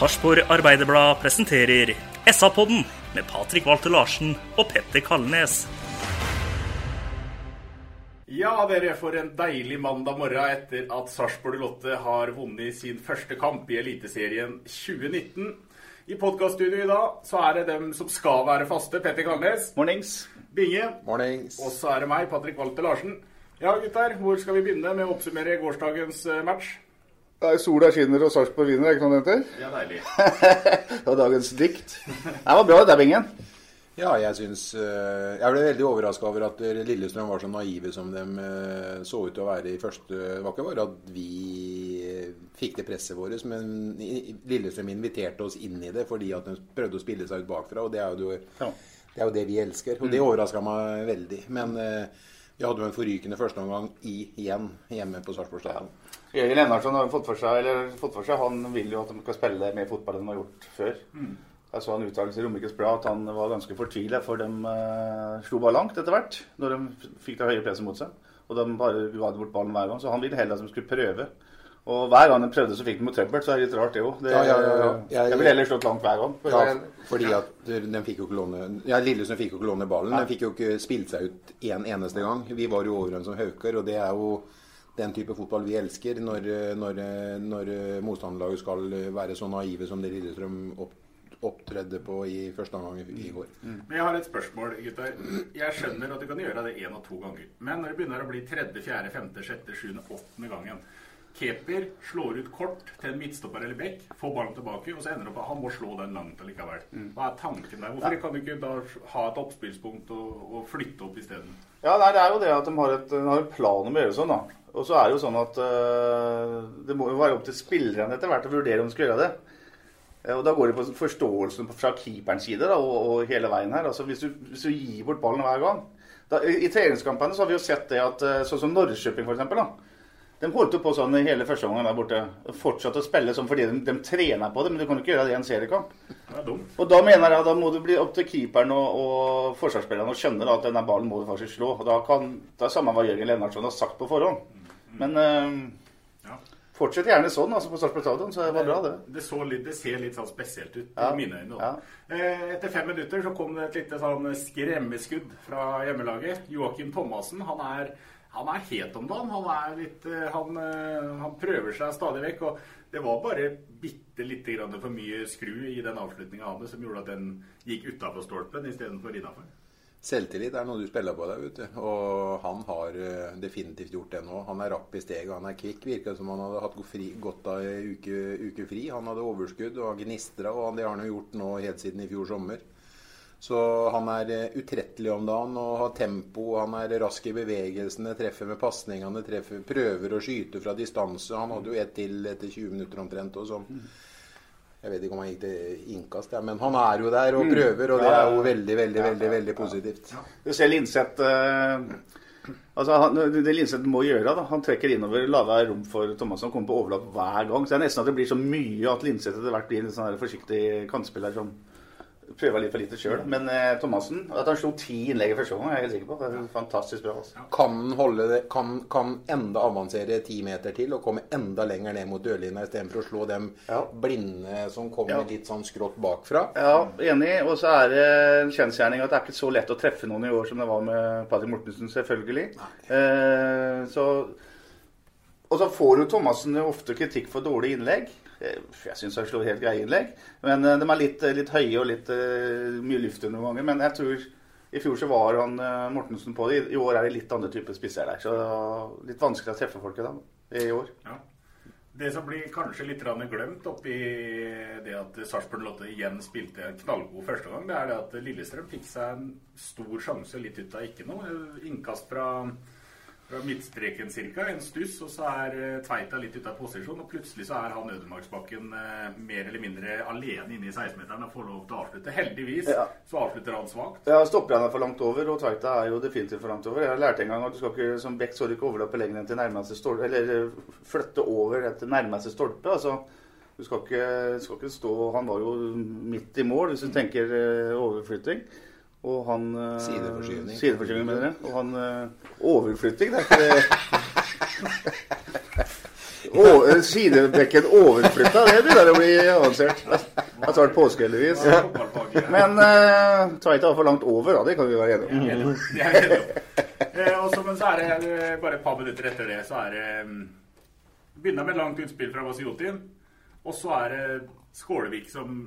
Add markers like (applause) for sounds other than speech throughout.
Sarpsborg Arbeiderblad presenterer SA-podden med Patrik Walter Larsen og Petter Kalnes. Ja, dere, for en deilig mandag morgen etter at Sarpsborg Lotte har vunnet sin første kamp i Eliteserien 2019. I podkaststudioet i dag så er det dem som skal være faste. Petter Kalnes. Mornings. Binge. Mornings. Og så er det meg, Patrik Walter Larsen. Ja, gutter, hvor skal vi begynne med å oppsummere gårsdagens eh, match? Nei, Sola skinner og Sarpsborg vinner, er ikke noe det heter? Ja, deilig. (laughs) Det var dagens dikt. Det var bra, det, Bingen. Ja, jeg syns eh, Jeg ble veldig overraska over at eh, Lillestrøm var så naive som de eh, så ut til å være i første Det var ikke bare at vi fikk det presset vårt, men Lillestrøm inviterte oss inn i det fordi at de prøvde å spille seg ut bakfra, og det er jo, det, det, er jo det vi elsker. Og det overraska meg veldig. Men vi hadde jo en forrykende førsteomgang igjen hjemme på Sarpsborg stadion. Jørgen Lennartson har fått for seg, eller fått for seg, han vil jo at de skal spille mer fotball enn de har gjort før. Jeg så en uttalelse i Romerikes Blad at han var ganske fortvilet, for de uh, slo bare langt etter hvert. Når de fikk det høye presset mot seg. Og de bare ga bort ballen hver gang. Så han ville heller at de skulle prøve. Og hver gang de prøvde, så fikk de mot trøbbel. Så det er litt rart, det òg. Ja, ja, ja, ja. Jeg- Jeg ville heller slått langt hver gang. For Ja, fordi at de fikk jo ikke låne Ja, Lillesund fikk jo ikke låne ballen. De fikk jo ikke spilt seg ut en eneste gang. Vi var jo over dem som hauker, og det er jo den type fotball vi elsker. Når, når, når motstanderlaget skal være så naive som det Lillestrøm opp, opptredde på i første omgang i, går. Men jeg har et spørsmål, gutter. Jeg skjønner at du kan gjøre det én og to ganger. Men når det begynner å bli tredje, fjerde, femte, sjette, sjuende, åttende gangen Keeper slår ut kort til en midtstopper eller bekk, får ballen tilbake, og så ender det opp at han må slå den langt allikevel. Hva er tanken der? Hvorfor kan du ikke da ha et oppspillspunkt og, og flytte opp isteden? Ja, det er jo det at de har, et, de har en plan om å gjøre sånn, da. Og så er det jo sånn at øh, det må jo være opp til spillerne etter hvert å vurdere om de skal gjøre det. Eh, Og da går det på forståelsen fra keeperens side da, og, og hele veien her. Altså hvis du, hvis du gir bort ballen hver gang da, I, treningskampene så har vi jo sett det at øh, sånn som Norrköping da. De holdt jo på sånn hele første omgang der borte. Fortsatte å spille sånn fordi de, de trener på det, men du kan jo ikke gjøre det i en seriekamp. Er. Og da mener jeg da må det bli opp til keeperen og, og forsvarsspillerne å skjønne da, at denne ballen må du faktisk slå. Og da kan det er samme hva Jørgen Lennartson har sagt på forhånd. Men eh, Ja. fortsett gjerne sånn altså på Sarpsborg stadion, så det var bra, det. Det, så litt, det ser litt sånn spesielt ut Ja. i mine øyne. da. Ja. Eh, Etter fem minutter så kom det et lite sånn skremmeskudd fra hjemmelaget. Joakim Thomassen han er, han er het om dagen. Han, litt, eh, han, eh, han prøver seg stadig vekk. og Det var bare bitte lite grann for mye skru i den avslutninga av det som gjorde at den gikk utafor stolpen istedenfor innafor. Selvtillit er noe du spiller på deg, vet du. Og han har eh, definitivt gjort det nå. Han er rapp i steget, han er kvikk. Virka som han hadde hatt godt av ei uke, uke fri. Han hadde overskudd og han gnistra, og det har han jo gjort nå helt siden i fjor sommer. Så han er eh, utrettelig om dagen og har tempo. Han er rask i bevegelsene, treffer med pasningene, treffer, prøver å skyte fra distanse. Han hadde jo ett til etter 20 minutter omtrent. Og så. Jeg vet ikke om han gikk til innkast, ja, men han er jo der og prøver, og det er jo veldig, veldig, veldig, veldig positivt. Du ser Linseth eh, altså han, Det Linseth må gjøre, da, han trekker innover, lager rom for Thomas som kommer på overlapp hver gang. Så det er nesten at det blir så mye at Linseth etter hvert blir en sånn forsiktig kantspiller som prøver litt for lite sjøl. Men eh, Thomassen At han slo ti innlegg i første omgang, er jeg helt sikker på. Det er fantastisk bra. Altså. Kan han holde det, kan, kan enda avansere ti meter til og komme enda lenger ned mot dørlinja istedenfor å slå dem Ja. blinde som kommer Ja. litt sånn skrått bakfra? Ja, enig. Og så er det en kjensgjerning at det er ikke så lett å treffe noen i år som det var med Paddy Mortensen, selvfølgelig. Eh, så Og så får jo Thomassen ofte kritikk for dårlige innlegg. Eh, Jeg syns han slår helt greie innlegg. Men eh, de er litt, litt høye og litt eh, mye luft under ganger. Men jeg tror i fjor så var han eh, Mortensen på det. I år er det litt andre typer spisser der. Så litt vanskelig å treffe folket da, i år. Ja. Det som blir kanskje litt glemt oppi det at Sarpsborg Lotte igjen spilte en knallgod første gang, det er det at Lillestrøm fikk seg en stor sjanse litt ut av ikke noe. Innkast fra, fra midtstreken cirka, en stuss, og så er eh, Tveita litt ute av posisjon. Og plutselig så er han Ødemarksbakken eh, mer eller mindre alene inne i 16-meteren og får lov til å avslutte. Heldigvis Ja. så avslutter han svakt. Ja, stopper han er for langt over, og Tveita er jo definitivt for langt over. Jeg lærte en gang at du skal ikke som back så du ikke overlappe lenger enn til nærmeste stolpe, eller eh, flytte over til nærmeste stolpe. altså du skal ikke, skal ikke stå Han var jo midt i mål, hvis du tenker overflytting. Og han eh, Sideforskyvning. Sideforskyvning, mener jeg. Og han eh, Overflytting, det er ikke det (laughs) Å, eh, Sidebekken overflytta, det begynner å bli avansert. Det har vært påske, heldigvis. Men uh, Tveita ikke for langt over, da. Det kan vi være enige om. Og så, men så er det bare et par minutter etter det, så er det mm, Begynner med et langt utspill fra Vasiotin, og så er det Skålevik som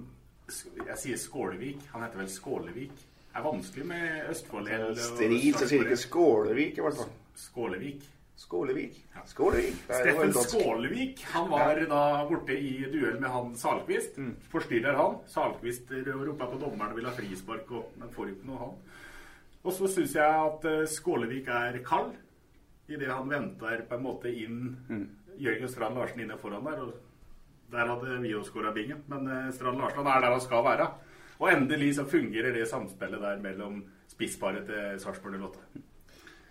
Jeg sier Skålevik, han heter vel Skålevik. Det er vanskelig med Østfold og Strid, så sier ikke Skålevik, i hvert fall. Skålevik. Skålevik. Skålevik. Steffen. Skålevik han var da borte i duell med han Salquist. Mm. Forstyrrer han. Salquist roper på dommeren og vil ha frispark, og men får ikke noe han. Og så syns jeg at eh, Skålevik er kald idet han venter på en måte inn Mm. Jørgen Strand Larsen inne foran der. og Der hadde vi jo skåra bingen, men eh, Strand Larsen er der han skal være. Og endelig så fungerer det samspillet der mellom spissparet til Sarpsborg 08.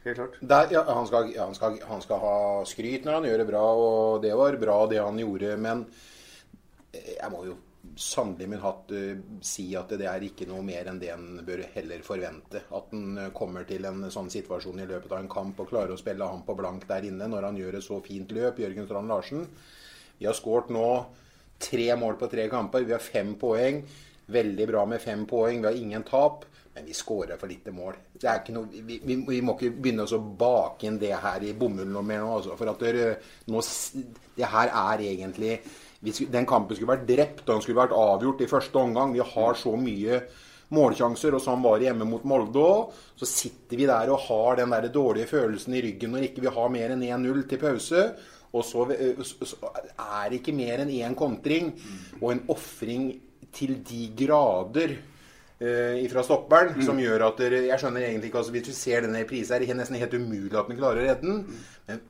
Helt klart. Der, ja, han, skal, ja, han, skal, han skal ha skryt når han gjør det bra, og det var bra det han gjorde. Men eh, jeg må jo sannelig min hatt uh, si at det er ikke noe mer enn det en bør heller forvente. At en eh, kommer til en sånn situasjon i løpet av en kamp og klarer å spille han på blank der inne når han gjør et så fint løp, Jørgen Strand Larsen. Vi har skåret nå tre mål på tre kamper. Vi har fem poeng. Veldig bra med fem poeng. Vi har ingen tap. Men vi skårer for lite mål. Noe, vi, vi, vi må ikke begynne å bake inn det her i bomullen noe mer nå. Altså, for at det, nå, det her er egentlig Den kampen skulle vært drept, og den skulle vært avgjort i første omgang. Vi har så mye målsjanser, og sånn var det hjemme mot Molde òg. Så sitter vi der og har den der dårlige følelsen i ryggen når ikke vi har mer enn 1-0 til pause. Og så, så så er det ikke mer enn én kontring og en ofring til de grader eh, fra stopperen som gjør at dere, Jeg skjønner egentlig ikke altså, Hvis du ser denne reprisen, er det nesten helt umulig at den klarer å redde den. Men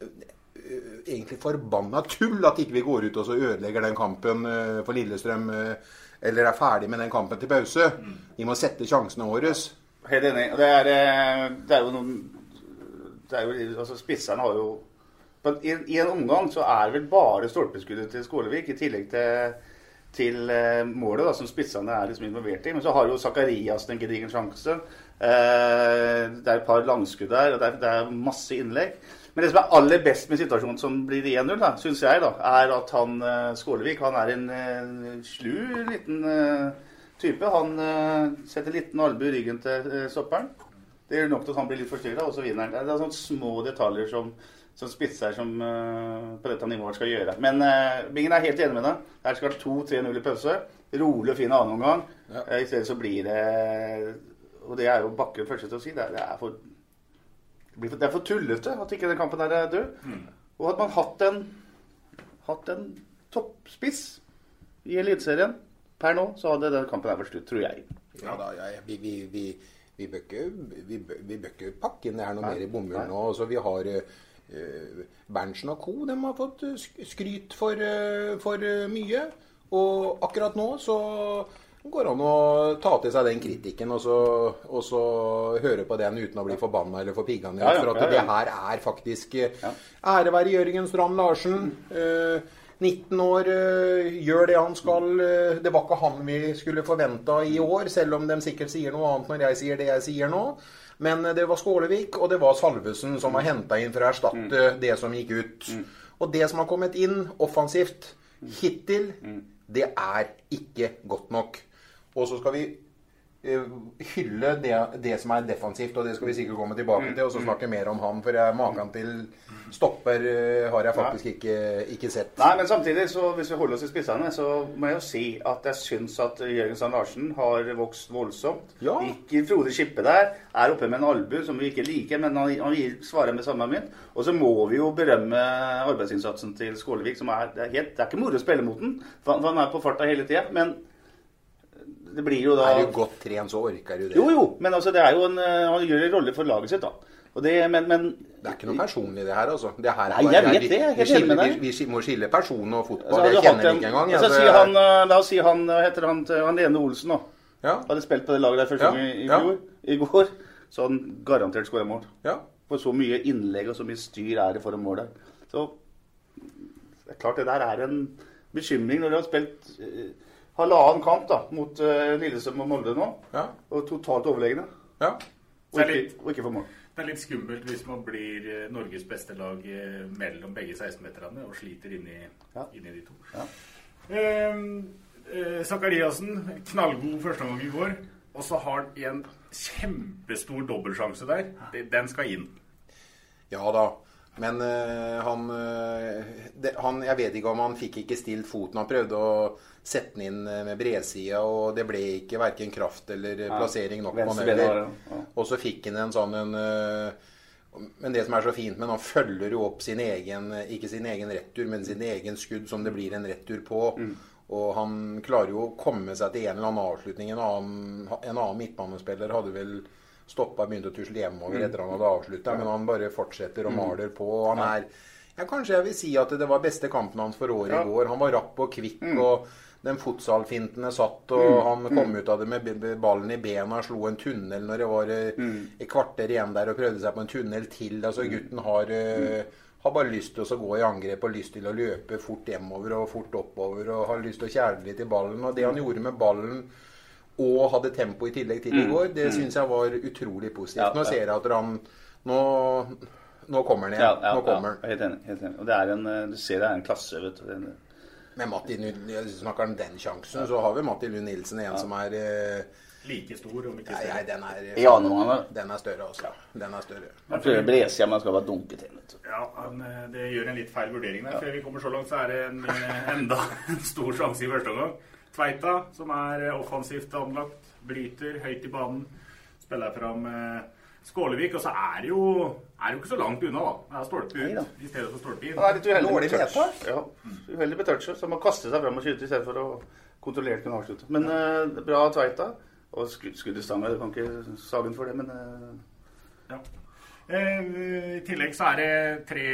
eh, egentlig forbanna tull at ikke vi går ut og så ødelegger den kampen eh, for Lillestrøm. øh, eller er ferdig med den kampen til pause. Vi må sette sjansene våre. Helt enig. Det er, eh, det er jo noen det er jo, altså Spisserne har jo i, I en omgang så er vel bare stolpeskuddet til Skålevik, i tillegg til, til eh, målet, da, som spissene er liksom involvert i. Men så har jo Zakarias en gedigen sjanse. Eh, det er et par langskudd der, og det er, det er masse innlegg. Men det som er aller best med situasjonen som blir 1-0, da, syns jeg, da, er at han eh, Skålevik han er en slu liten type. Han setter liten albue i ryggen til stopperen. Det gjør nok til at han blir litt forstyrra, og så vinner han. Det er sånne små detaljer som, som spisser som uh, på dette nivået skal gjøre. Men uh, Bingen er helt enig med deg. Her skal det 2-3-0 i pause. Rolig og fin annen omgang. Uh, I stedet så blir det Og det er jo Bakke første til å si. Det er, det er for det, for, det er for tullete at ikke den kampen der er død. Og at man hatt en, hatt en toppspiss i Eliteserien per nå, så hadde den kampen her vært slutt, tror jeg. Ja da, ja, vi, vi, vi, vi bør ikke, pakke inn det her noe Nei. mer i bomull nå. Altså, vi har Berntsen og co. De har fått eh, skryt for, eh, for eh, mye. Og akkurat nå så går det an å ta til seg den kritikken og så, og så høre på den uten å bli forbanna eller få piggene. Ja, ja, For at ja, det her er faktisk eh, Ære være Jørgen Strand Larsen. eh, 19 år, eh, gjør det han skal. eh, det var ikke han vi skulle forventa i år, selv om de sikkert sier noe annet når jeg sier det jeg sier nå. Men eh, det var Skålevik og det var Salvesen som var henta inn for å erstatte det som gikk ut. Og det som har kommet inn offensivt hittil, det er ikke godt nok. Og så skal vi hylle det, det som er defensivt, og det skal vi sikkert komme tilbake til, og så snakke mer om han. For jeg, maken til stopper eh, har jeg faktisk ikke, ikke sett. Nei, men samtidig, så hvis vi holder oss i spissene, så må jeg jo si at jeg syns at Jørgen Sand Larsen har vokst voldsomt. Ja. Ikke Frode Skippe der. Er oppe med en albu som vi ikke liker, men han, han gir svaret med samme mynt. Og så må vi jo berømme arbeidsinnsatsen til Skålevik, som er Det er, helt, det er ikke moro å spille mot den, for han er på farta hele tida. Det blir jo da Er du godt trent, så orker du det. Jo, jo, men altså, det er jo en, eh, han gjør en rolle for laget sitt, da. Det, men, men Det er ikke noe personlig, det her, altså. Det her er Nei, bare- jeg vet det, jeg er helt enig med deg. vi, vi må skille person og fotball. Altså, hatt kjenner en- ikke engang. Altså, altså, si han, eh, la oss si han heter han, han Lene Olsen, da. Ja. Hadde spilt på det laget der første Ja, gang i, i ja. I går. Så han garantert skåra mål. Ja. For så mye innlegg og så mye styr er det foran mål der. Så det er klart det der er en bekymring når du har spilt eh, halvannen kamp da, mot uh, Lillestrøm og Molde nå, Ja. og totalt overlegne. Ja. Og ikke, og ikke for mål. Det er litt skummelt hvis man blir eh, Norges beste lag eh, mellom begge 16-meterne og sliter inn i, Ja. inni de to. Ja. Ehm, eh, Zakariassen, knallgod førsteomgang i går. Og så har han en kjempestor dobbeltsjanse der. Den skal inn. Ja da. Men eh, han, eh, det, han Jeg vet ikke om han fikk ikke stilt foten. Han prøvde å sette den inn eh, med bredsida, og det ble ikke verken kraft eller ja, plassering nok det, ja. Og så fikk han en sånn en eh, Men det som er så fint, men han følger jo opp sin egen Ikke sin egen retur, men sin egen skudd, som det blir en retur på. Mm. Og han klarer jo å komme seg til en eller annen avslutning. En annen, en annen midtbanespiller hadde vel stoppa og begynt å tusle hjemover Mm. etter han hadde avslutta, men han bare fortsetter og maler på. og Han er ja, Kanskje jeg vil si at det var beste kampen hans for året Ja. i går. Han var rapp og kvikk, Mm. og den futsalfintene satt, og han kom ut av det med ballen i bena, slo en tunnel når det var eh, Mm. et kvarter igjen der og prøvde seg på en tunnel til. Altså Gutten har, eh, har bare lyst til å gå i angrep og lyst til å løpe fort hjemover og fort oppover og har lyst til å kjæle litt i ballen. Og det han gjorde med ballen og hadde tempo i tillegg til i går, det syns jeg var utrolig positivt. Ja, Nå ser jeg at han Nå, nå kommer han igjen. Ja, ja, Nå kommer han. ja, helt enig. Helt enig. Og det er en, eh, du ser det er en klasse, vet du. Med Matti snakker om den sjansen, så har vi Matti Lund Nilsen en som er eh, Like stor, om ikke Nei, nei, den er, Ja, han er- den er større, altså. Den er større. Han prøver bredsida, men skal bare dunke til. Vet du. Ja, han, eh, Det gjør en litt feil vurdering der. Før vi kommer så langt, så er det en, eh, enda (laughs) en stor sjanse i første omgang. Tveita, som er eh, offensivt anlagt, bryter høyt i banen, spiller fram eh, Skålevik. Og så er det jo, er det jo ikke så langt unna, da. Det er stolpe Nei ut i stedet for stolpe inn. Det er litt uheldig med touch. Ja, uheldig med touch, så man kaster seg fram og skyter i stedet for å kontrollert kunne avslutte. Men uh, bra Tveita. Og skudd, i stanga, du kan ikke sage den for det, men uh... Ja. Eh, I tillegg så er det tre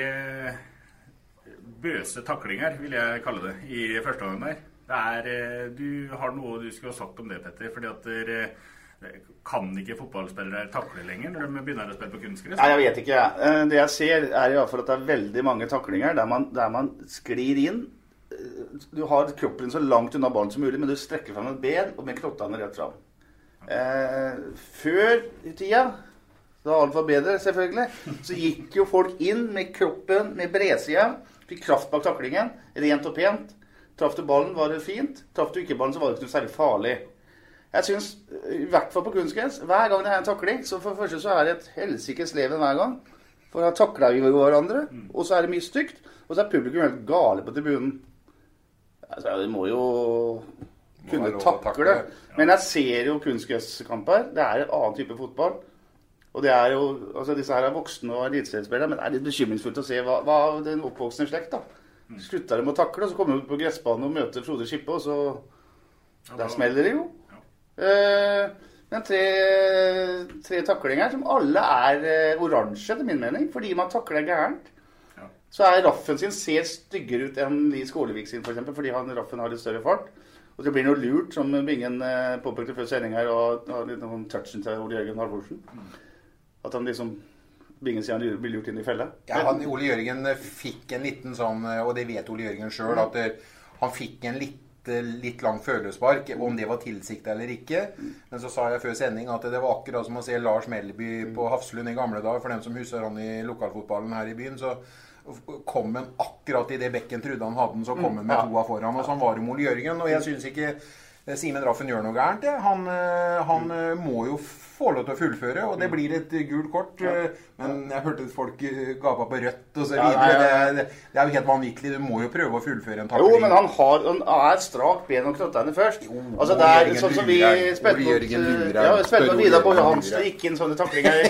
bøse taklinger, vil jeg kalle det, i første omgang der. Er, eh, du har noe du skulle ha sagt om det, Petter. fordi at dere kan ikke fotballspillere takle lenger når de begynner å spille på kunstgress? Nei, jeg vet ikke. Eh, Det jeg ser, er i hvert fall at det er veldig mange taklinger der man, der man sklir inn. Eh, Du har kroppen så langt unna ballen som mulig, men du strekker fram et ben og med knottene rett fram. Eh, før i tida, da alt var bedre, selvfølgelig, så gikk jo folk inn med kroppen med bredsida. Fikk kraft bak taklingen. Rent og pent. Traff du ballen, var det fint. Traff du ikke ballen, så var det ikke noe særlig farlig. Jeg syns, i hvert fall på kunstgress, hver gang det er en takling, så for det første så er det et helsikes leven hver gang. For da takler vi hverandre, og så er det mye stygt. Og så er publikum helt gale på tribunen. Altså, vi må jo kunne må takle. takle. Men jeg ser jo kunstgresskamper. Det er en annen type fotball. Og det er jo, altså Disse her er voksne og eliteseriespillere, men det er litt bekymringsfullt å se hva, hva den oppvoksende slekt da. Slutter de å takle, og så kommer de på gressbanen og møter Frode Skippe, og så Der smeller det jo. Eh, men tre, tre taklinger som alle er eh, oransje, etter min mening, fordi man takler gærent. Ja. Så er Raffen sin ser styggere ut enn Lie Skålevik sin, f.eks., fordi han, Raffen har litt større fart. Og det blir noe lurt, som Bingen eh, påpekte før sending her, og og litt om touchen til Ole Jørgen Halvorsen. At han liksom Bingen siden han ville gjort inn i felle. Ja, han, Ole Jørgen eh, fikk en liten sånn, eh, og det vet Ole Jørgen sjøl, at eh, han fikk en litt, litt lang følespark, om det var tilsikta eller ikke. Men så sa jeg før sending at det var akkurat som å se Lars Melby på Hafslund i gamle dager. For dem som husker han i lokalfotballen her i byen, så kom han akkurat i det bekken trodde han hadde den, så kom han med toa foran. Og sånn var det med Ole Jørgen. Og jeg syns ikke Simen Raffen gjør noe gærent. Han, eh, han mm. må jo få lov til å fullføre, og det blir et eh, gult kort. Ja. Men jeg hørte folk eh, gapa på rødt og så videre. ja, ja. Det, det er jo helt vanvittig. Du må jo prøve å fullføre en takling. Jo, men han, har, han er strak ben og knottene først. Altså, det er Jørgen sånn som vi spilte mot Vidar Boje Hansen. Det gikk inn sånne taklinger.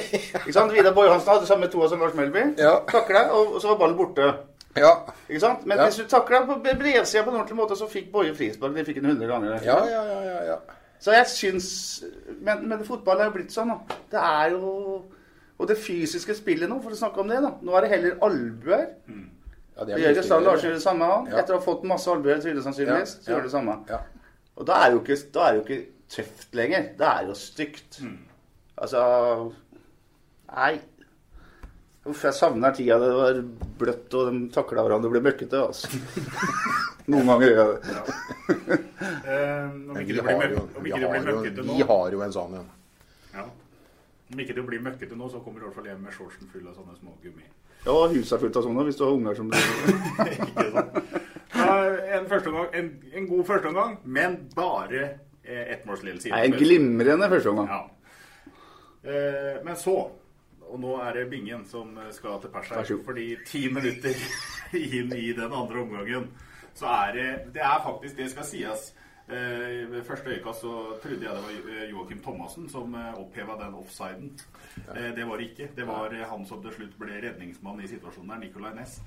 Vidar Boje Hansen hadde samme toa som Lars Melby. (laughs) Ja. Takla, og så var ballen borte. Ja. Ikke sant? Men hvis du takla på brevsida på en ordentlig måte, så fikk Boje frispark. Det fikk han 100 ganger. Ja, ja, ja, ja, ja. Så jeg syns Men, men fotball er jo blitt sånn, da. Det er jo Og det fysiske spillet nå, for å snakke om det, da. Nå er det heller albuer. Ja, det Larsen gjør det samme. han. Ja. Etter å ha fått masse albuer, tydelig sannsynligvis, Ja, så gjør det samme. ja. Og da er jo ikke, da er det jo ikke tøft lenger. Det er jo stygt. Altså Nei. Uff, jeg savner tida det var bløtt og de takla hverandre og ble møkkete. Altså. (laughs) Noen ganger gjør jeg det. Eh, om ikke det blir, møk om vi ikke det blir har jo, vi har jo en sånn en. ja. Om ikke det blir møkkete nå, så kommer du i hvert fall hjem med shortsen full av sånne små gummi. Ja, huset er fullt av sånne hvis du har unger som blir (laughs) Ikke? Ja, en, førsteomgang, en, en god førsteomgang, men bare eh, ettmålsledelse. En glimrende første omgang. Ja. Eh, men så, og nå er det Bingen som skal til pers her, fordi ti minutter (laughs) inn i den andre omgangen, så er det Det er faktisk, det skal sies eh, Ved første øyekast så trodde jeg det var eh, Joakim Thomassen som eh, oppheva den offsiden. Eh, det var det ikke. Det var eh, han som til slutt ble redningsmann i situasjonen der, Nicolay Næss.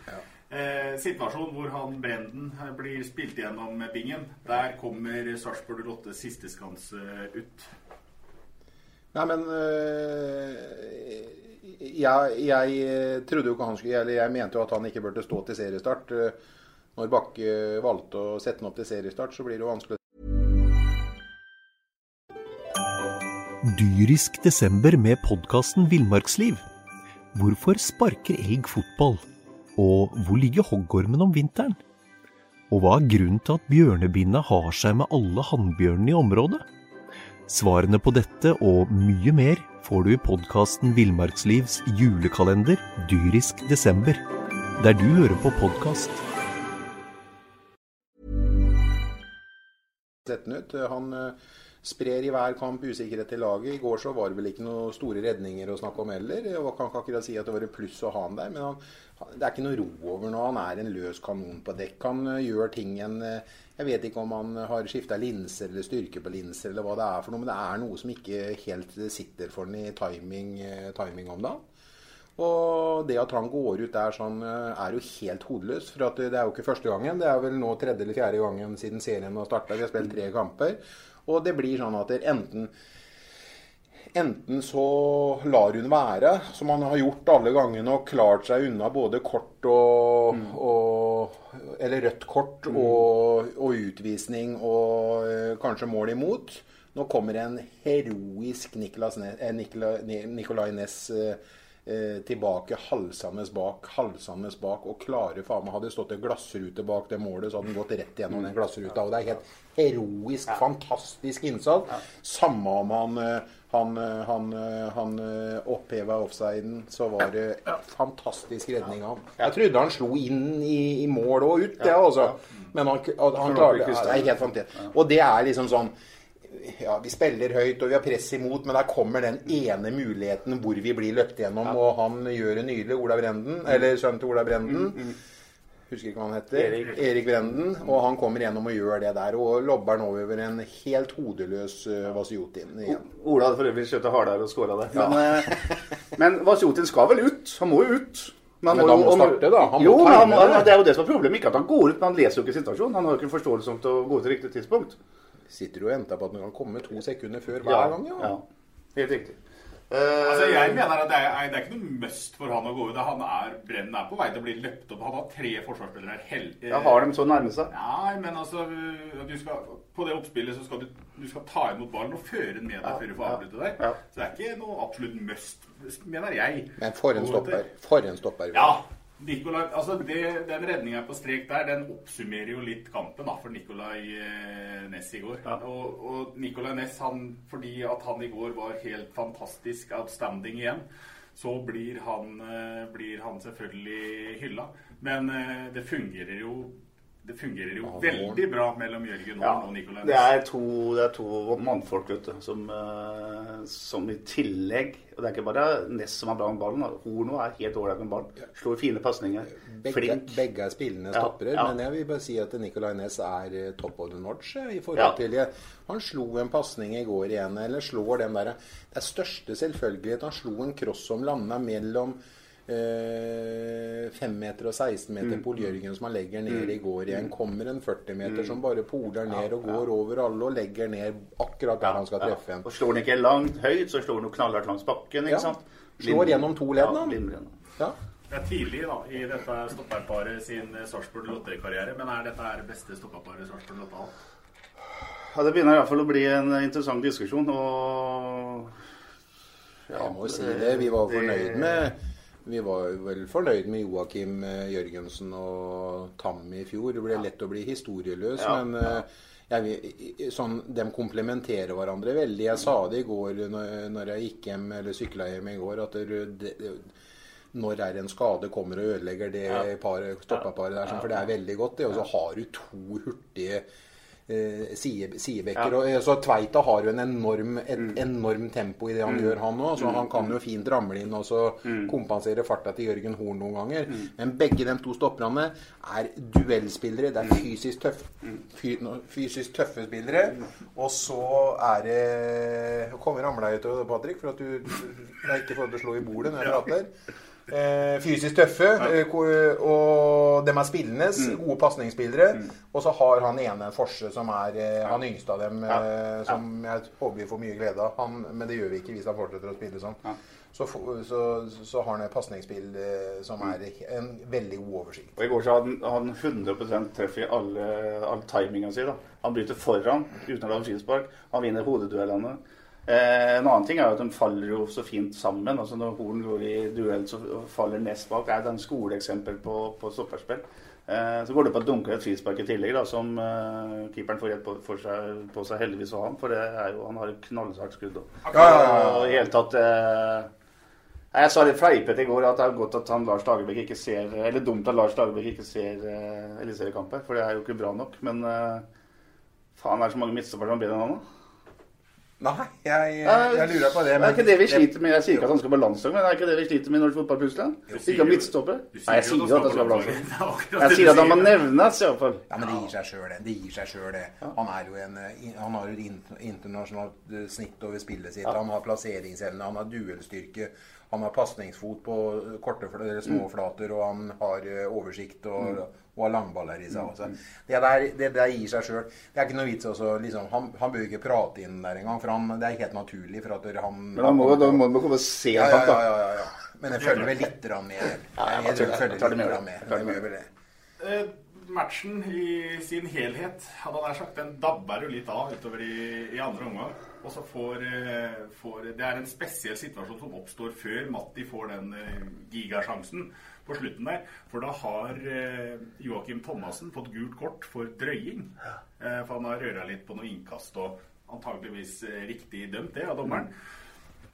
Eh, situasjon hvor han Brenden blir spilt gjennom Bingen. Der kommer Sarpsborg 08 sisteskanse ut. Nei, men øh, jeg, jeg trodde jo ikke han skulle Eller jeg mente jo at han ikke burde stå til seriestart. Øh, Når Bakke valgte å sette han opp til seriestart, så blir det jo vanskelig Dyrisk desember med podkasten Villmarksliv. Hvorfor sparker elg fotball? Og hvor ligger hoggormen om vinteren? Og hva er grunnen til at bjørnebinna har seg med alle hannbjørnene i området? Svarene på dette og mye mer får du i podkasten Villmarkslivs julekalender Dyrisk desember, der du hører på podkast. Han øh, sprer i hver kamp usikkerhet til laget. I går så var det vel ikke noen store redninger å snakke om heller. Jeg kan ikke akkurat si at det var et pluss å ha han der, men han, det er ikke noe ro over nå. Han er en løs kanon på dekk. Han øh, gjør ting en øh, Jeg vet ikke om han har skifta linser eller styrke på linser eller hva det er for noe, men det er noe som ikke helt sitter for han i timing, øh, timing om dagen. Og det at han går ut der sånn, eh, er jo helt hodeløs. For det er jo ikke første gangen. Det er vel nå tredje eller fjerde gangen siden serien har starta. Vi har spilt tre kamper. Og det blir sånn at det enten Enten så lar hun være, som han har gjort alle gangene, og klart seg unna både kort og, og Eller rødt kort og, og utvisning og eh, kanskje mål imot. Nå kommer en heroisk Nicolas Ne- eh, Nicolai, Nicolai Næss eh, eh, tilbake halsende bak, halsende bak, og klarer faen meg Hadde stått en glassrute bak det målet, så hadde den gått rett gjennom den glassruta. Og det er helt heroisk, fantastisk innsats. Samme om han eh, han, eh, han, eh, han eh, oppheva offsiden, så var det fantastisk redning av. Jeg trodde han slo inn i, i mål og ut, det, altså. Men han, han, klarte ja, Det er helt fantastisk. Og det er liksom sånn ja, vi spiller høyt og vi har press imot, men der kommer den ene muligheten hvor vi blir løpt gjennom, og han gjør det nydelig, Olav Brenden, eller sønnen til Olav Brenden. Husker ikke hva han heter. Erik. Erik Brenden. Og han kommer gjennom og gjør det der, og lobber nå over en helt hodeløs uh, Vasjotin igjen. Ola hadde for øvrig skjøtet hardere og skåra det. Men, eh, men Vasjotin skal vel ut? Han må jo ut. Men da må om- starte, da. Han må jo, men han, han, det. det er jo det som er problemet. Ikke at han går ut, men han leser jo ikke situasjonen. Han har jo ikke forståelse om til å gå ut til riktig tidspunkt. Sitter du og venter på at han kan komme to sekunder før hver Ja, gang, ja. ja. Helt riktig. Altså, jeg mener at det er, det er ikke noe must for han å gå ut. Han er, Brenn er på vei til å bli løpt opp. Han har tre forsvarsspillere her. Hel, Ja, har de så nærme seg? Nei, men altså du skal, På det oppspillet så skal du, du skal ta imot ballen og føre den med deg Ja, før du får avbryte der. ja. Så det er ikke noe absolutt must, mener jeg. Men for en stopper. For en stopper. Ja. Nikolai, altså det, Den redninga på strek der, den oppsummerer jo litt kampen da, for Nicolay Ness Næss i går. Og, og Nicolay Næss, han, fordi at han i går var helt fantastisk outstanding igjen, så blir han, eh, blir han selvfølgelig hylla. Men eh, det fungerer jo det fungerer jo veldig bra mellom Jørgen Ja, og Nicolai det er to, det er to mannfolk vet du, som, eh, som i tillegg Og det er ikke bare Ness som er bra med ballen. Horno er helt ålreit med ballen. Slår fine pasninger. Begge, Flink. begge er spillende Ja, stoppere, ja. men jeg vil bare si at Nicolai Ness er eh, top of the notch eh, i forhold Ja. til Han slo en pasning i går igjen, eller slår den der Det er største selvfølgelighet. Han slo en cross om landa mellom 5 meter og 16 meter Mm. Pol som han legger ned Mm. i går igjen. Kommer en 40 meter Mm. som bare poler ned og går over alle og legger ned akkurat der han skal treffe en. Og slår han ikke langt høyt, så slår han knallhardt langs bakken. ikke Ja. sant? Slår gjennom to ledd, Ja, da. Ja. Det er tidlig da, i dette stopperparet sin eh, Sarpsborg Lotte-karriere, men er dette det beste stopperparet Sarpsborg Lotte har? Ja, det begynner i hvert fall å bli en interessant diskusjon. Og ja, Jeg må si det. Vi var fornøyd med vi var vel fornøyd med Joakim eh, Jørgensen og Tam i fjor. Det ble lett å bli historieløs, Ja, men ja. jeg, sånn, de komplementerer hverandre veldig. Jeg sa det i går når, når jeg gikk hjem, eller sykla hjem i går, at det, det, når er en skade kommer og ødelegger det Ja. par, stoppaparet der, sånn, for det er veldig godt. det. Og så har du to hurtige eh, sidebekker. Ja. Og, eh, så Tveita har jo en enorm, et enormt tempo i det han Mm. gjør, han òg. Så Mm. han kan jo fint ramle inn og så kompensere farta til Jørgen Horn noen ganger. Men begge de to stopperne er duellspillere. Det er fysisk, tøff, fy, fysisk tøffe spillere. Og så er det Kommer ramla jeg ut, Patrick, for at du du er ikke får til å slå i bordet når jeg prater. Eh, fysisk tøffe, eh, og dem er spillende. Gode pasningsspillere. Og så har han ene en forse som er eh, han yngste av dem, eh, som jeg håper vi får mye glede av. Han, men det gjør vi ikke hvis han fortsetter å spille sånn. Så, så, så har han et pasningsspill eh, som er en veldig god oversikt. Og I går så hadde han- han 100 treff i alle, all timinga si. Han bryter foran uten å lage frispark. Han vinner hodeduellene. Eh, en annen ting er at de faller jo så fint sammen. altså Når Horn går i duell, så faller nest bak. Det er et skoleeksempel på, på stopperspill. Eh, så går det på å dunke et frispark i tillegg, da, som uh, keeperen får rett på, seg, på seg heldigvis å ha. For det er jo, han har et knallsvart skudd. Og, Ja, ja, ja, ja. og i hele tatt eh, jeg sa litt fleipete i går at det er godt at han Lars Dagerbæk ikke ser Eller dumt at Lars Dagerbæk ikke ser uh, eliteseriekamper, for det er jo ikke bra nok. Men uh, faen, er det så mange midtstoppere som er bedre enn han, da? Nei, jeg, jeg lurer på det. Det er ikke det vi sliter med? Jeg sier ikke at han skal på landslaget, men det er ikke det vi sliter med når det er plutselig? Ikke om midtstoppet. midtstopper? Nei, jeg sier jo at han skal på landslaget. (laughs) Jeg sier at han må nevnes, iallfall. Ja, men det gir seg sjøl, det. Det gir seg selv, det. Han, er jo en, eh, han har jo et internasjonalt eh, snitt over spillet sitt. Han har plasseringsevne, han har duellstyrke, han har pasningsfot på korte, eller små Mm. flater, og han har eh, oversikt og, og har langballer i seg også. Det der, det der gir seg sjøl. Det er ikke noe vits også, liksom, han, han bør ikke prate inn der engang, for han, det er helt naturlig. for at han... Men han må, da må han komme og se ja, ja, ja, ja, ja, ja. Men jeg følger vel litt med. Jeg følger litt med, jeg gjør vel det. Eh, matchen i sin helhet, hadde han nær sagt, den dabber jo litt av utover i, i andre omgang. Og så får, eh, får Det er en spesiell situasjon som oppstår før Matti får den eh, gigasjansen på slutten der. For da har eh, Joakim Thomassen fått gult kort for drøying. For han har røra litt på noe innkast og antageligvis riktig dømt det av dommeren.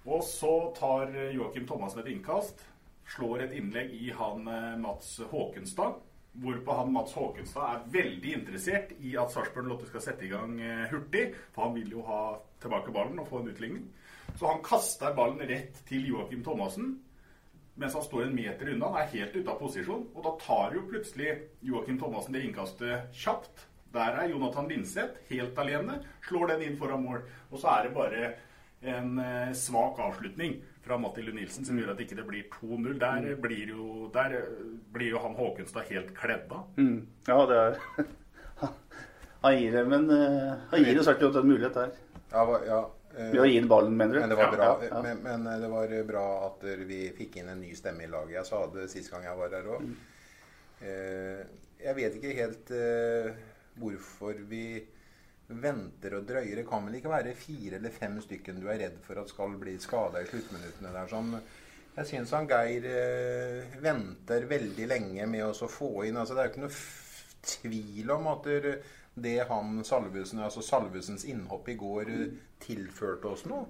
Og så tar Joakim Thomassen et innkast, slår et innlegg i han Mats Håkenstad. Hvorpå han Mats Håkenstad er veldig interessert i at Sarpsborg Lotte skal sette i gang eh, hurtig. For han vil jo ha tilbake ballen og få en utligning. Så han kaster ballen rett til Joakim Thomassen. Mens han står en meter unna, han er helt ute av posisjon. Og da tar jo plutselig Joakim Thomassen det innkastet kjapt. Der er Jonathan Linseth helt alene. Slår den inn foran mål. Og så er det bare en eh, svak avslutning fra Matti Nilsen som gjør at ikke det blir 2-0. Der, blir jo, der eh, blir jo han Håkenstad helt kledd av. Mm. Ja, det er (laughs) Han gir det, men eh, han gir jo sagt en mulighet der. Ja, ja, eh, Ved å gi den ballen, mener du? Men det var bra, ja, ja. Men, men det var bra at vi fikk inn en ny stemme i laget. Jeg sa det sist gang jeg var her òg. jeg vet ikke helt hvorfor vi venter og drøyer. Det kan vel ikke være fire eller fem stykken du er redd for at skal bli skada i sluttminuttene der. Sånn. Jeg syns han Geir eh, venter veldig lenge med å få inn altså Det er jo ikke noe tvil om at det, han Salvesen, altså Salvesens innhopp i går eh, tilførte oss noe.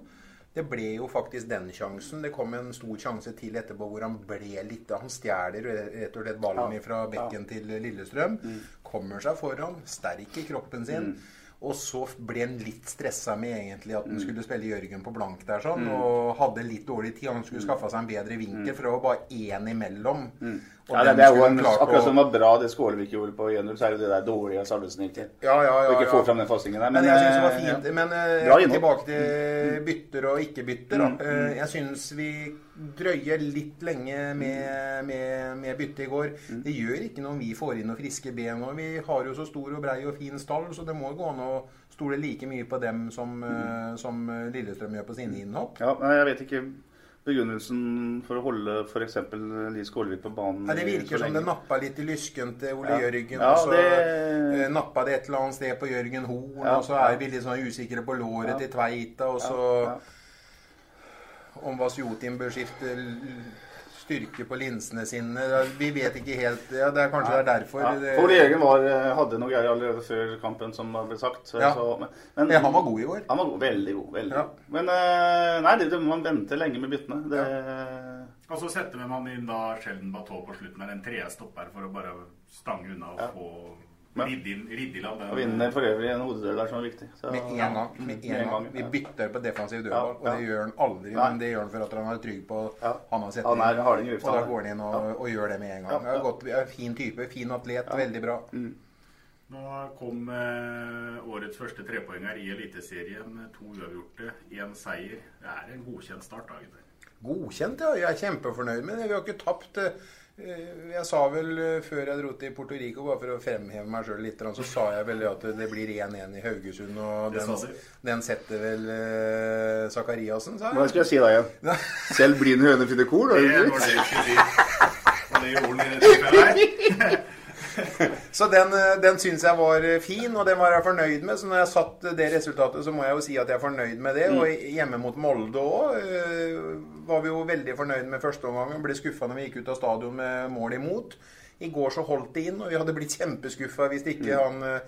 Det ble jo faktisk den sjansen. Det kom en stor sjanse til etterpå hvor han ble litt Han stjeler rett og slett ballen fra bekken til Lillestrøm. Kommer seg foran, sterk i kroppen sin. Mm. Og så ble han litt stressa med egentlig at han Mm. skulle spille Jørgen på blank der sånn, Mm. og hadde litt dårlig tid. Han skulle skaffa seg en bedre vinkel, Mm. for det var bare én imellom. Ja, det, det er jo en, akkurat som det var bra det Skålevik gjorde på 1-0, så er jo det der dårlige Salvesen gikk til. Ja, ja, ja, ikke få fram den fastingen der. Men jeg syns det var eh, fint. ja. Men eh, Bra tilbake til bytter og ikke-bytter. Mm, mm. Eh, Jeg syns vi drøyer litt lenge med, med, med bytte i går. Mm. Det gjør ikke noe om vi får inn noen friske ben. og Vi har jo så stor og brei og fin stall, så det må gå an å stole like mye på dem som, eh, som Lillestrøm gjør på sine innhopp. Ja, men jeg vet ikke begrunnelsen for å holde f.eks. Lise Skålevik på banen Ja, Det virker som det nappa litt i lysken til Ole Ja. Jørgen. Ja, og så det- eh, nappa det et eller annet sted på Jørgen Horn, Ja, og så er vi litt sånn usikre på låret til Tveita, og så. Om Vasjotin bør skifte styrke på linsene sine. Vi vet ikke helt. Ja, det er kanskje det er derfor. Ja, det- Jørgen var, eh, hadde noe greier allerede før kampen, som ble sagt. Ja. så, men, men, Ja, han var god i år. Han var god, veldig god. veldig Ja. god. Men eh, nei, det, det, man venter lenge med byttene. Det, Og så setter man inn da Sheldon Bateau på slutten en tredje stopper for å bare stange unna og få Ja. ridd i land Og vinner for øvrig en hodedøl der som er viktig. Så, Med en gang. Med en gang. Vi bytter på defensiv dødball, Ja, og det gjør han aldri. Nei. Men det gjør han for at han er trygg på Ja. han har sett Han er inn. harding Og da går han inn og, Ja. og gjør det med en gang. Ja, er ja. godt, er fin type, fin atlet, veldig bra. Nå kom eh, årets første trepoenger i Eliteserien. To uavgjorte, én seier. Det er en godkjent start. da. Godkjent, ja. Jeg er kjempefornøyd med det. Vi har ikke tapt. eh, Jeg sa vel eh, før jeg dro til Porto Rico, bare for å fremheve meg sjøl litt, så sa jeg vel at det blir 1-1 i Haugesund. Og den, den setter vel uh, Sakariassen, sa Hva skal jeg si da igjen? Selv blind høne finner korn? Det var det jeg skulle si. Og det gjorde han i dette tilfellet her. (laughs) Så den, eh, den syns jeg var eh, fin, og den var jeg fornøyd med. Så når jeg satt det resultatet, så må jeg jo si at jeg er fornøyd med det. Mm. Og hjemme mot Molde òg var vi jo veldig fornøyd med førsteomgangen. Ble skuffa når vi gikk ut av stadion med mål imot. I går så holdt det inn, og vi hadde blitt kjempeskuffa hvis ikke Mm. han eh,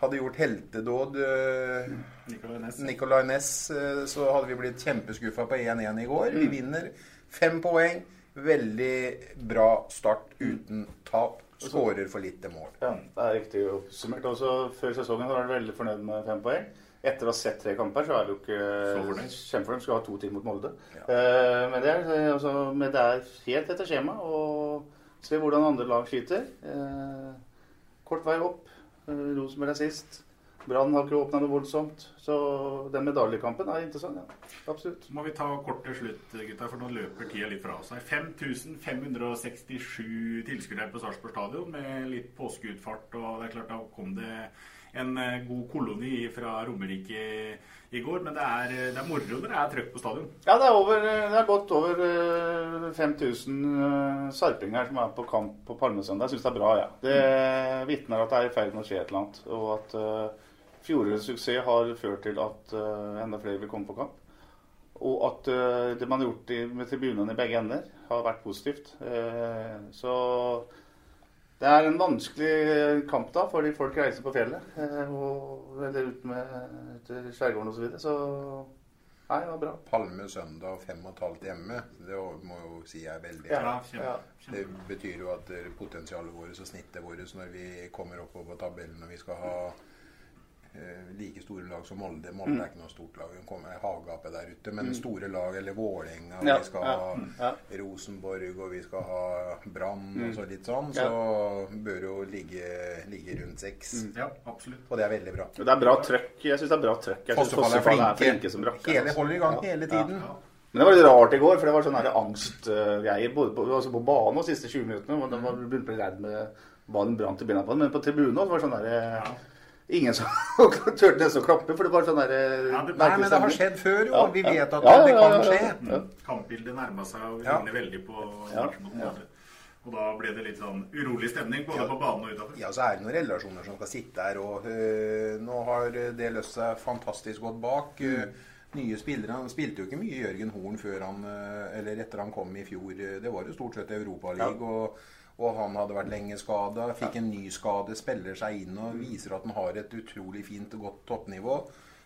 hadde gjort heltedåd. eh, Nicolai Næss. Nicolai Næss, eh, så hadde vi blitt kjempeskuffa på 1-1 i går. Vi Mm. vinner. Fem poeng. Veldig bra start uten tap. Skårer for lite mål. Ja, det er riktig oppsummert. Også før sesongen var du veldig fornøyd med fem poeng. Etter å ha sett tre kamper, så er du ikke kjempefornøyd. Skal ha to ting mot Molde. Eh, men, det er, eh, altså, men det er helt etter skjema. Og se hvordan andre lag skyter. Eh, kort vei opp. Rosenborg er sist. Brann har ikke åpna noe voldsomt. Så den medaljekampen er interessant. Ja. Absolutt. Så må vi ta kort til slutt, gutta, for nå løper tida litt fra oss her. 5567 tilskuere på Sarpsborg stadion med litt påskeutfart. Og det er klart, da kom det en eh, god koloni fra Romerike i går. Men det er, eh, det er moro når det er trøkk på stadion. Ja, det er, over, det er godt over eh, 5000 eh, sarpinger som er på kamp på Palmesøndag. Jeg syns det er bra, ja. Det vitner at det er i ferd med å skje et eller annet. Og at fjorårets suksess har ført til at eh, enda flere vil komme på kamp. Og at eh, det man har gjort i, med tribunene i begge ender, har vært positivt. Eh, så det er en vanskelig kamp da, fordi folk reiser på fjellet. og, eller ut med til skjærgården osv. Så, videre. så nei, det var bra. Palme søndag fem og et halvt hjemme. Det må jo si er veldig Ja, ja. Det betyr jo at potensialet vårt og snittet vårt når vi kommer oppover på tabellen og vi skal ha like store lag som Molde Molde Mm. er ikke noe stort lag. Hun kommer i havgapet der ute. Men store lag, eller Vålerenga, Ja, vi skal ja, ha ja. Rosenborg, og vi skal ha Brann Mm. og så litt sånn, Ja. så bør jo ligge, ligge rundt seks. Mm. Ja, absolutt. Og det er veldig bra. Det er bra trøkk. Jeg syns det er bra trøkk. Fossefall er er flinke. flinke som rakkeren. Hele, altså. holder i gang Ja. hele tiden. Men det var litt rart i går, for det var sånne angstgreier både på, altså på banen og siste 20 minuttene. Man begynte å bli redd med ballen brant i bena på den. Men på tribunen var det sånn der Ingen som (laughs) turte nesten å klappe, for det var sånn der Ja, det- Nei, men det har skjedd før, jo. Ja, Vi vet at Ja, ja, det ja, kan ja, skje. ja, ja. Kampbildet nærma seg og Ja. ligner veldig på Ja, matchen mot Molde. Og da ble det litt sånn urolig stemning både på banen og utafor. Ja, så er det noen relasjoner som skal sitte her. Og øh, nå har det løst seg fantastisk godt bak. Mm nye spillere. Han spilte jo ikke mye Jørgen Horn før han, eller etter han kom i fjor. Det var jo stort sett Europaligaen. Og, og han hadde vært lenge skada. Fikk en ny skade, spiller seg inn og viser at han har et utrolig fint og godt toppnivå.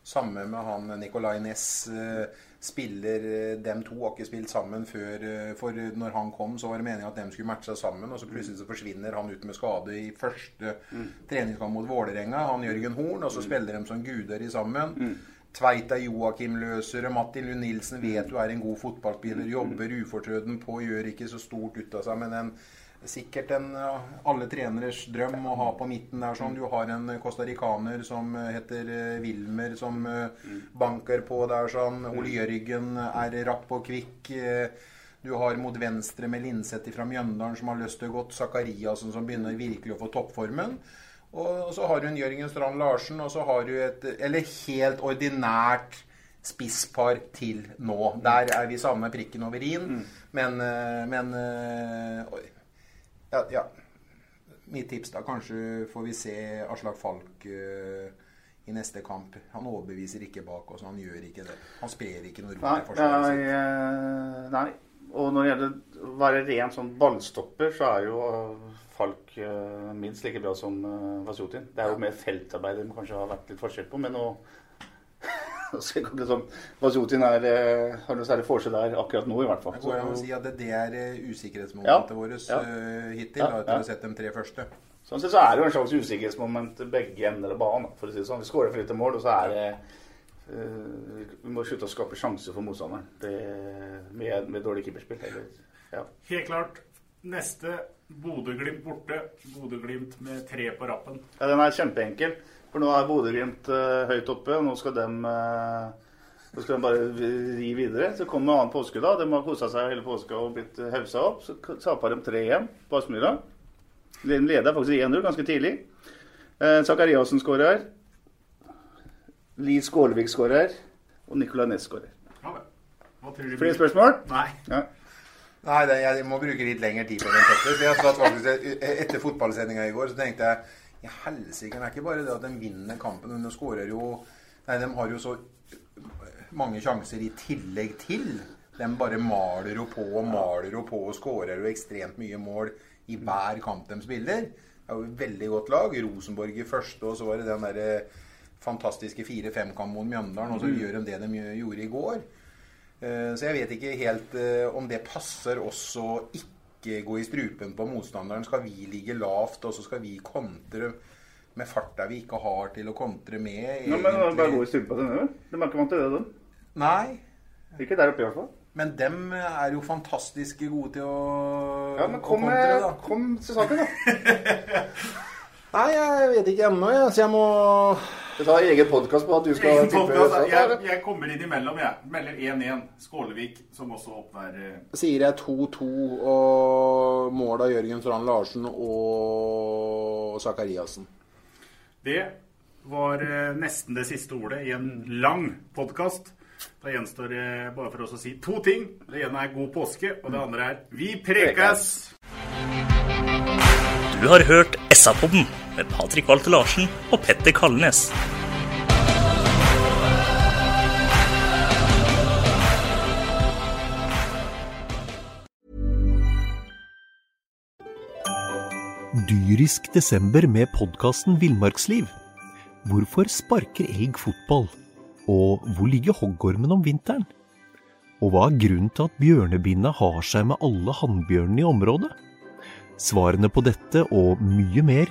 Samme med han Nicolay Næss. eh, Spiller eh, Dem to har ikke spilt sammen før. eh, For når han kom, så var det meningen at dem skulle matche seg sammen. Og så plutselig så forsvinner han ut med skade i første treningskamp mot Vålerenga. Han Jørgen Horn. Og så spiller de som guder i sammen. Tveita Joakim Løsere. Martin Lund Nilsen vet du er en god fotballspiller. Jobber ufortrøden på, gjør ikke så stort ut av seg. Men en, sikkert en alle treneres drøm å ha på midten der. sånn. Du har en costaricaner som eh, heter eh, Wilmer, som eh, banker på der sånn. Ole Jørgen er rapp og kvikk. Du har mot venstre med Linseth fra Mjøndalen som har lyst til å gå. Zakariassen som begynner virkelig å få toppformen. Og så har du en Jørgen Strand Larsen, og så har du et Eller helt ordinært spisspar til nå. Der er vi samme prikken over i-en. Men, men. Ja, ja. Mitt tips da, kanskje får vi se Aslak Falk uh, i neste kamp. Han overbeviser ikke bak oss, han gjør ikke det. Han sprer ikke noe rot i forsvaret sitt. eh, nei. Og når det gjelder å være ren sånn ballstopper, så er jo eh, Falk minst like bra som Vasjutin. Det er jo mer feltarbeid de kanskje har vært litt forskjell på, men nå (laughs) ikke sånn, Vasjotin er, eh, har noe særlig seg der akkurat nå, i hvert fall. Det går an å si at det, det er usikkerhetsmomentet Ja, vårt ja. eh, hittil, Ja, da, etter å ja. ha sett de tre første. Sånn sett så er det jo en slags usikkerhetsmoment begge ender av banen. for å si det sånn. Vi skårer for lite mål, og så er det uh, Vi må slutte å skape sjanser for motstanderen det, med, med dårlig keeperspill. Eller, ja. Helt klart. Neste Bodø-Glimt borte. Bodø-Glimt med tre på rappen. Ja, Den er kjempeenkel. For nå er Bodø-Glimt eh, høyt oppe, og nå skal de nå skal de bare ri videre. Så kommer annen påske, da. De har kosa seg hele påska og blitt eh, hausa opp. Så taper de 3-1 på Aspmyra. De leder faktisk 1-0 ganske tidlig. Eh, Zakariassen skårer. Li Skålevik skårer. Og Nicolay Næss skårer. Flere spørsmål? Nei. Ja. Nei, jeg må bruke litt lengre tid på den Petter. Jeg satt faktisk Etter fotballsendinga i går så tenkte jeg i helsike, det er ikke bare det at de vinner kampen, men de skårer jo Nei, de har jo så mange sjanser i tillegg til. De bare maler jo på og maler jo på og skårer jo ekstremt mye mål i hver kamp de spiller. Det er jo et veldig godt lag. Rosenborg i første, og så var det den der fantastiske 4-5-kamp mot Mjøndalen, og så Mm. gjør de det de gjorde i går. Eh, Så jeg vet ikke helt eh, om det passer også å ikke gå i strupen på motstanderen. Skal vi ligge lavt, og så skal vi kontre med farta vi ikke har til å kontre med? Nå, men bare gå i strupen til nede. De er ikke vant til det, de. Nei. Ikke der oppe, i hvert fall. Men dem er jo fantastisk gode til å, Ja, men kom, kontre, da. kom til saken, da. (laughs) Nei, jeg vet ikke ennå, jeg. Så jeg må Du tar egen podkast på at du skal tippe jeg, resultat, jeg kommer innimellom, jeg. Melder 1-1. Skålevik, som også åpner eh, sier jeg 2-2 og mål av Jørgen Strand Larsen og Zakariassen. Det var eh, nesten det siste ordet i en lang podkast. Da gjenstår det bare for oss å si to ting. Det ene er god påske, og det andre er vi prekes! Du har hørt SA-podden med Patrik Walter Larsen og Petter Kalnes. Dyrisk desember med podkasten Villmarksliv. Hvorfor sparker elg fotball? Og hvor ligger hoggormen om vinteren? Og hva er grunnen til at bjørnebinna har seg med alle hannbjørnene i området? Svarene på dette og mye mer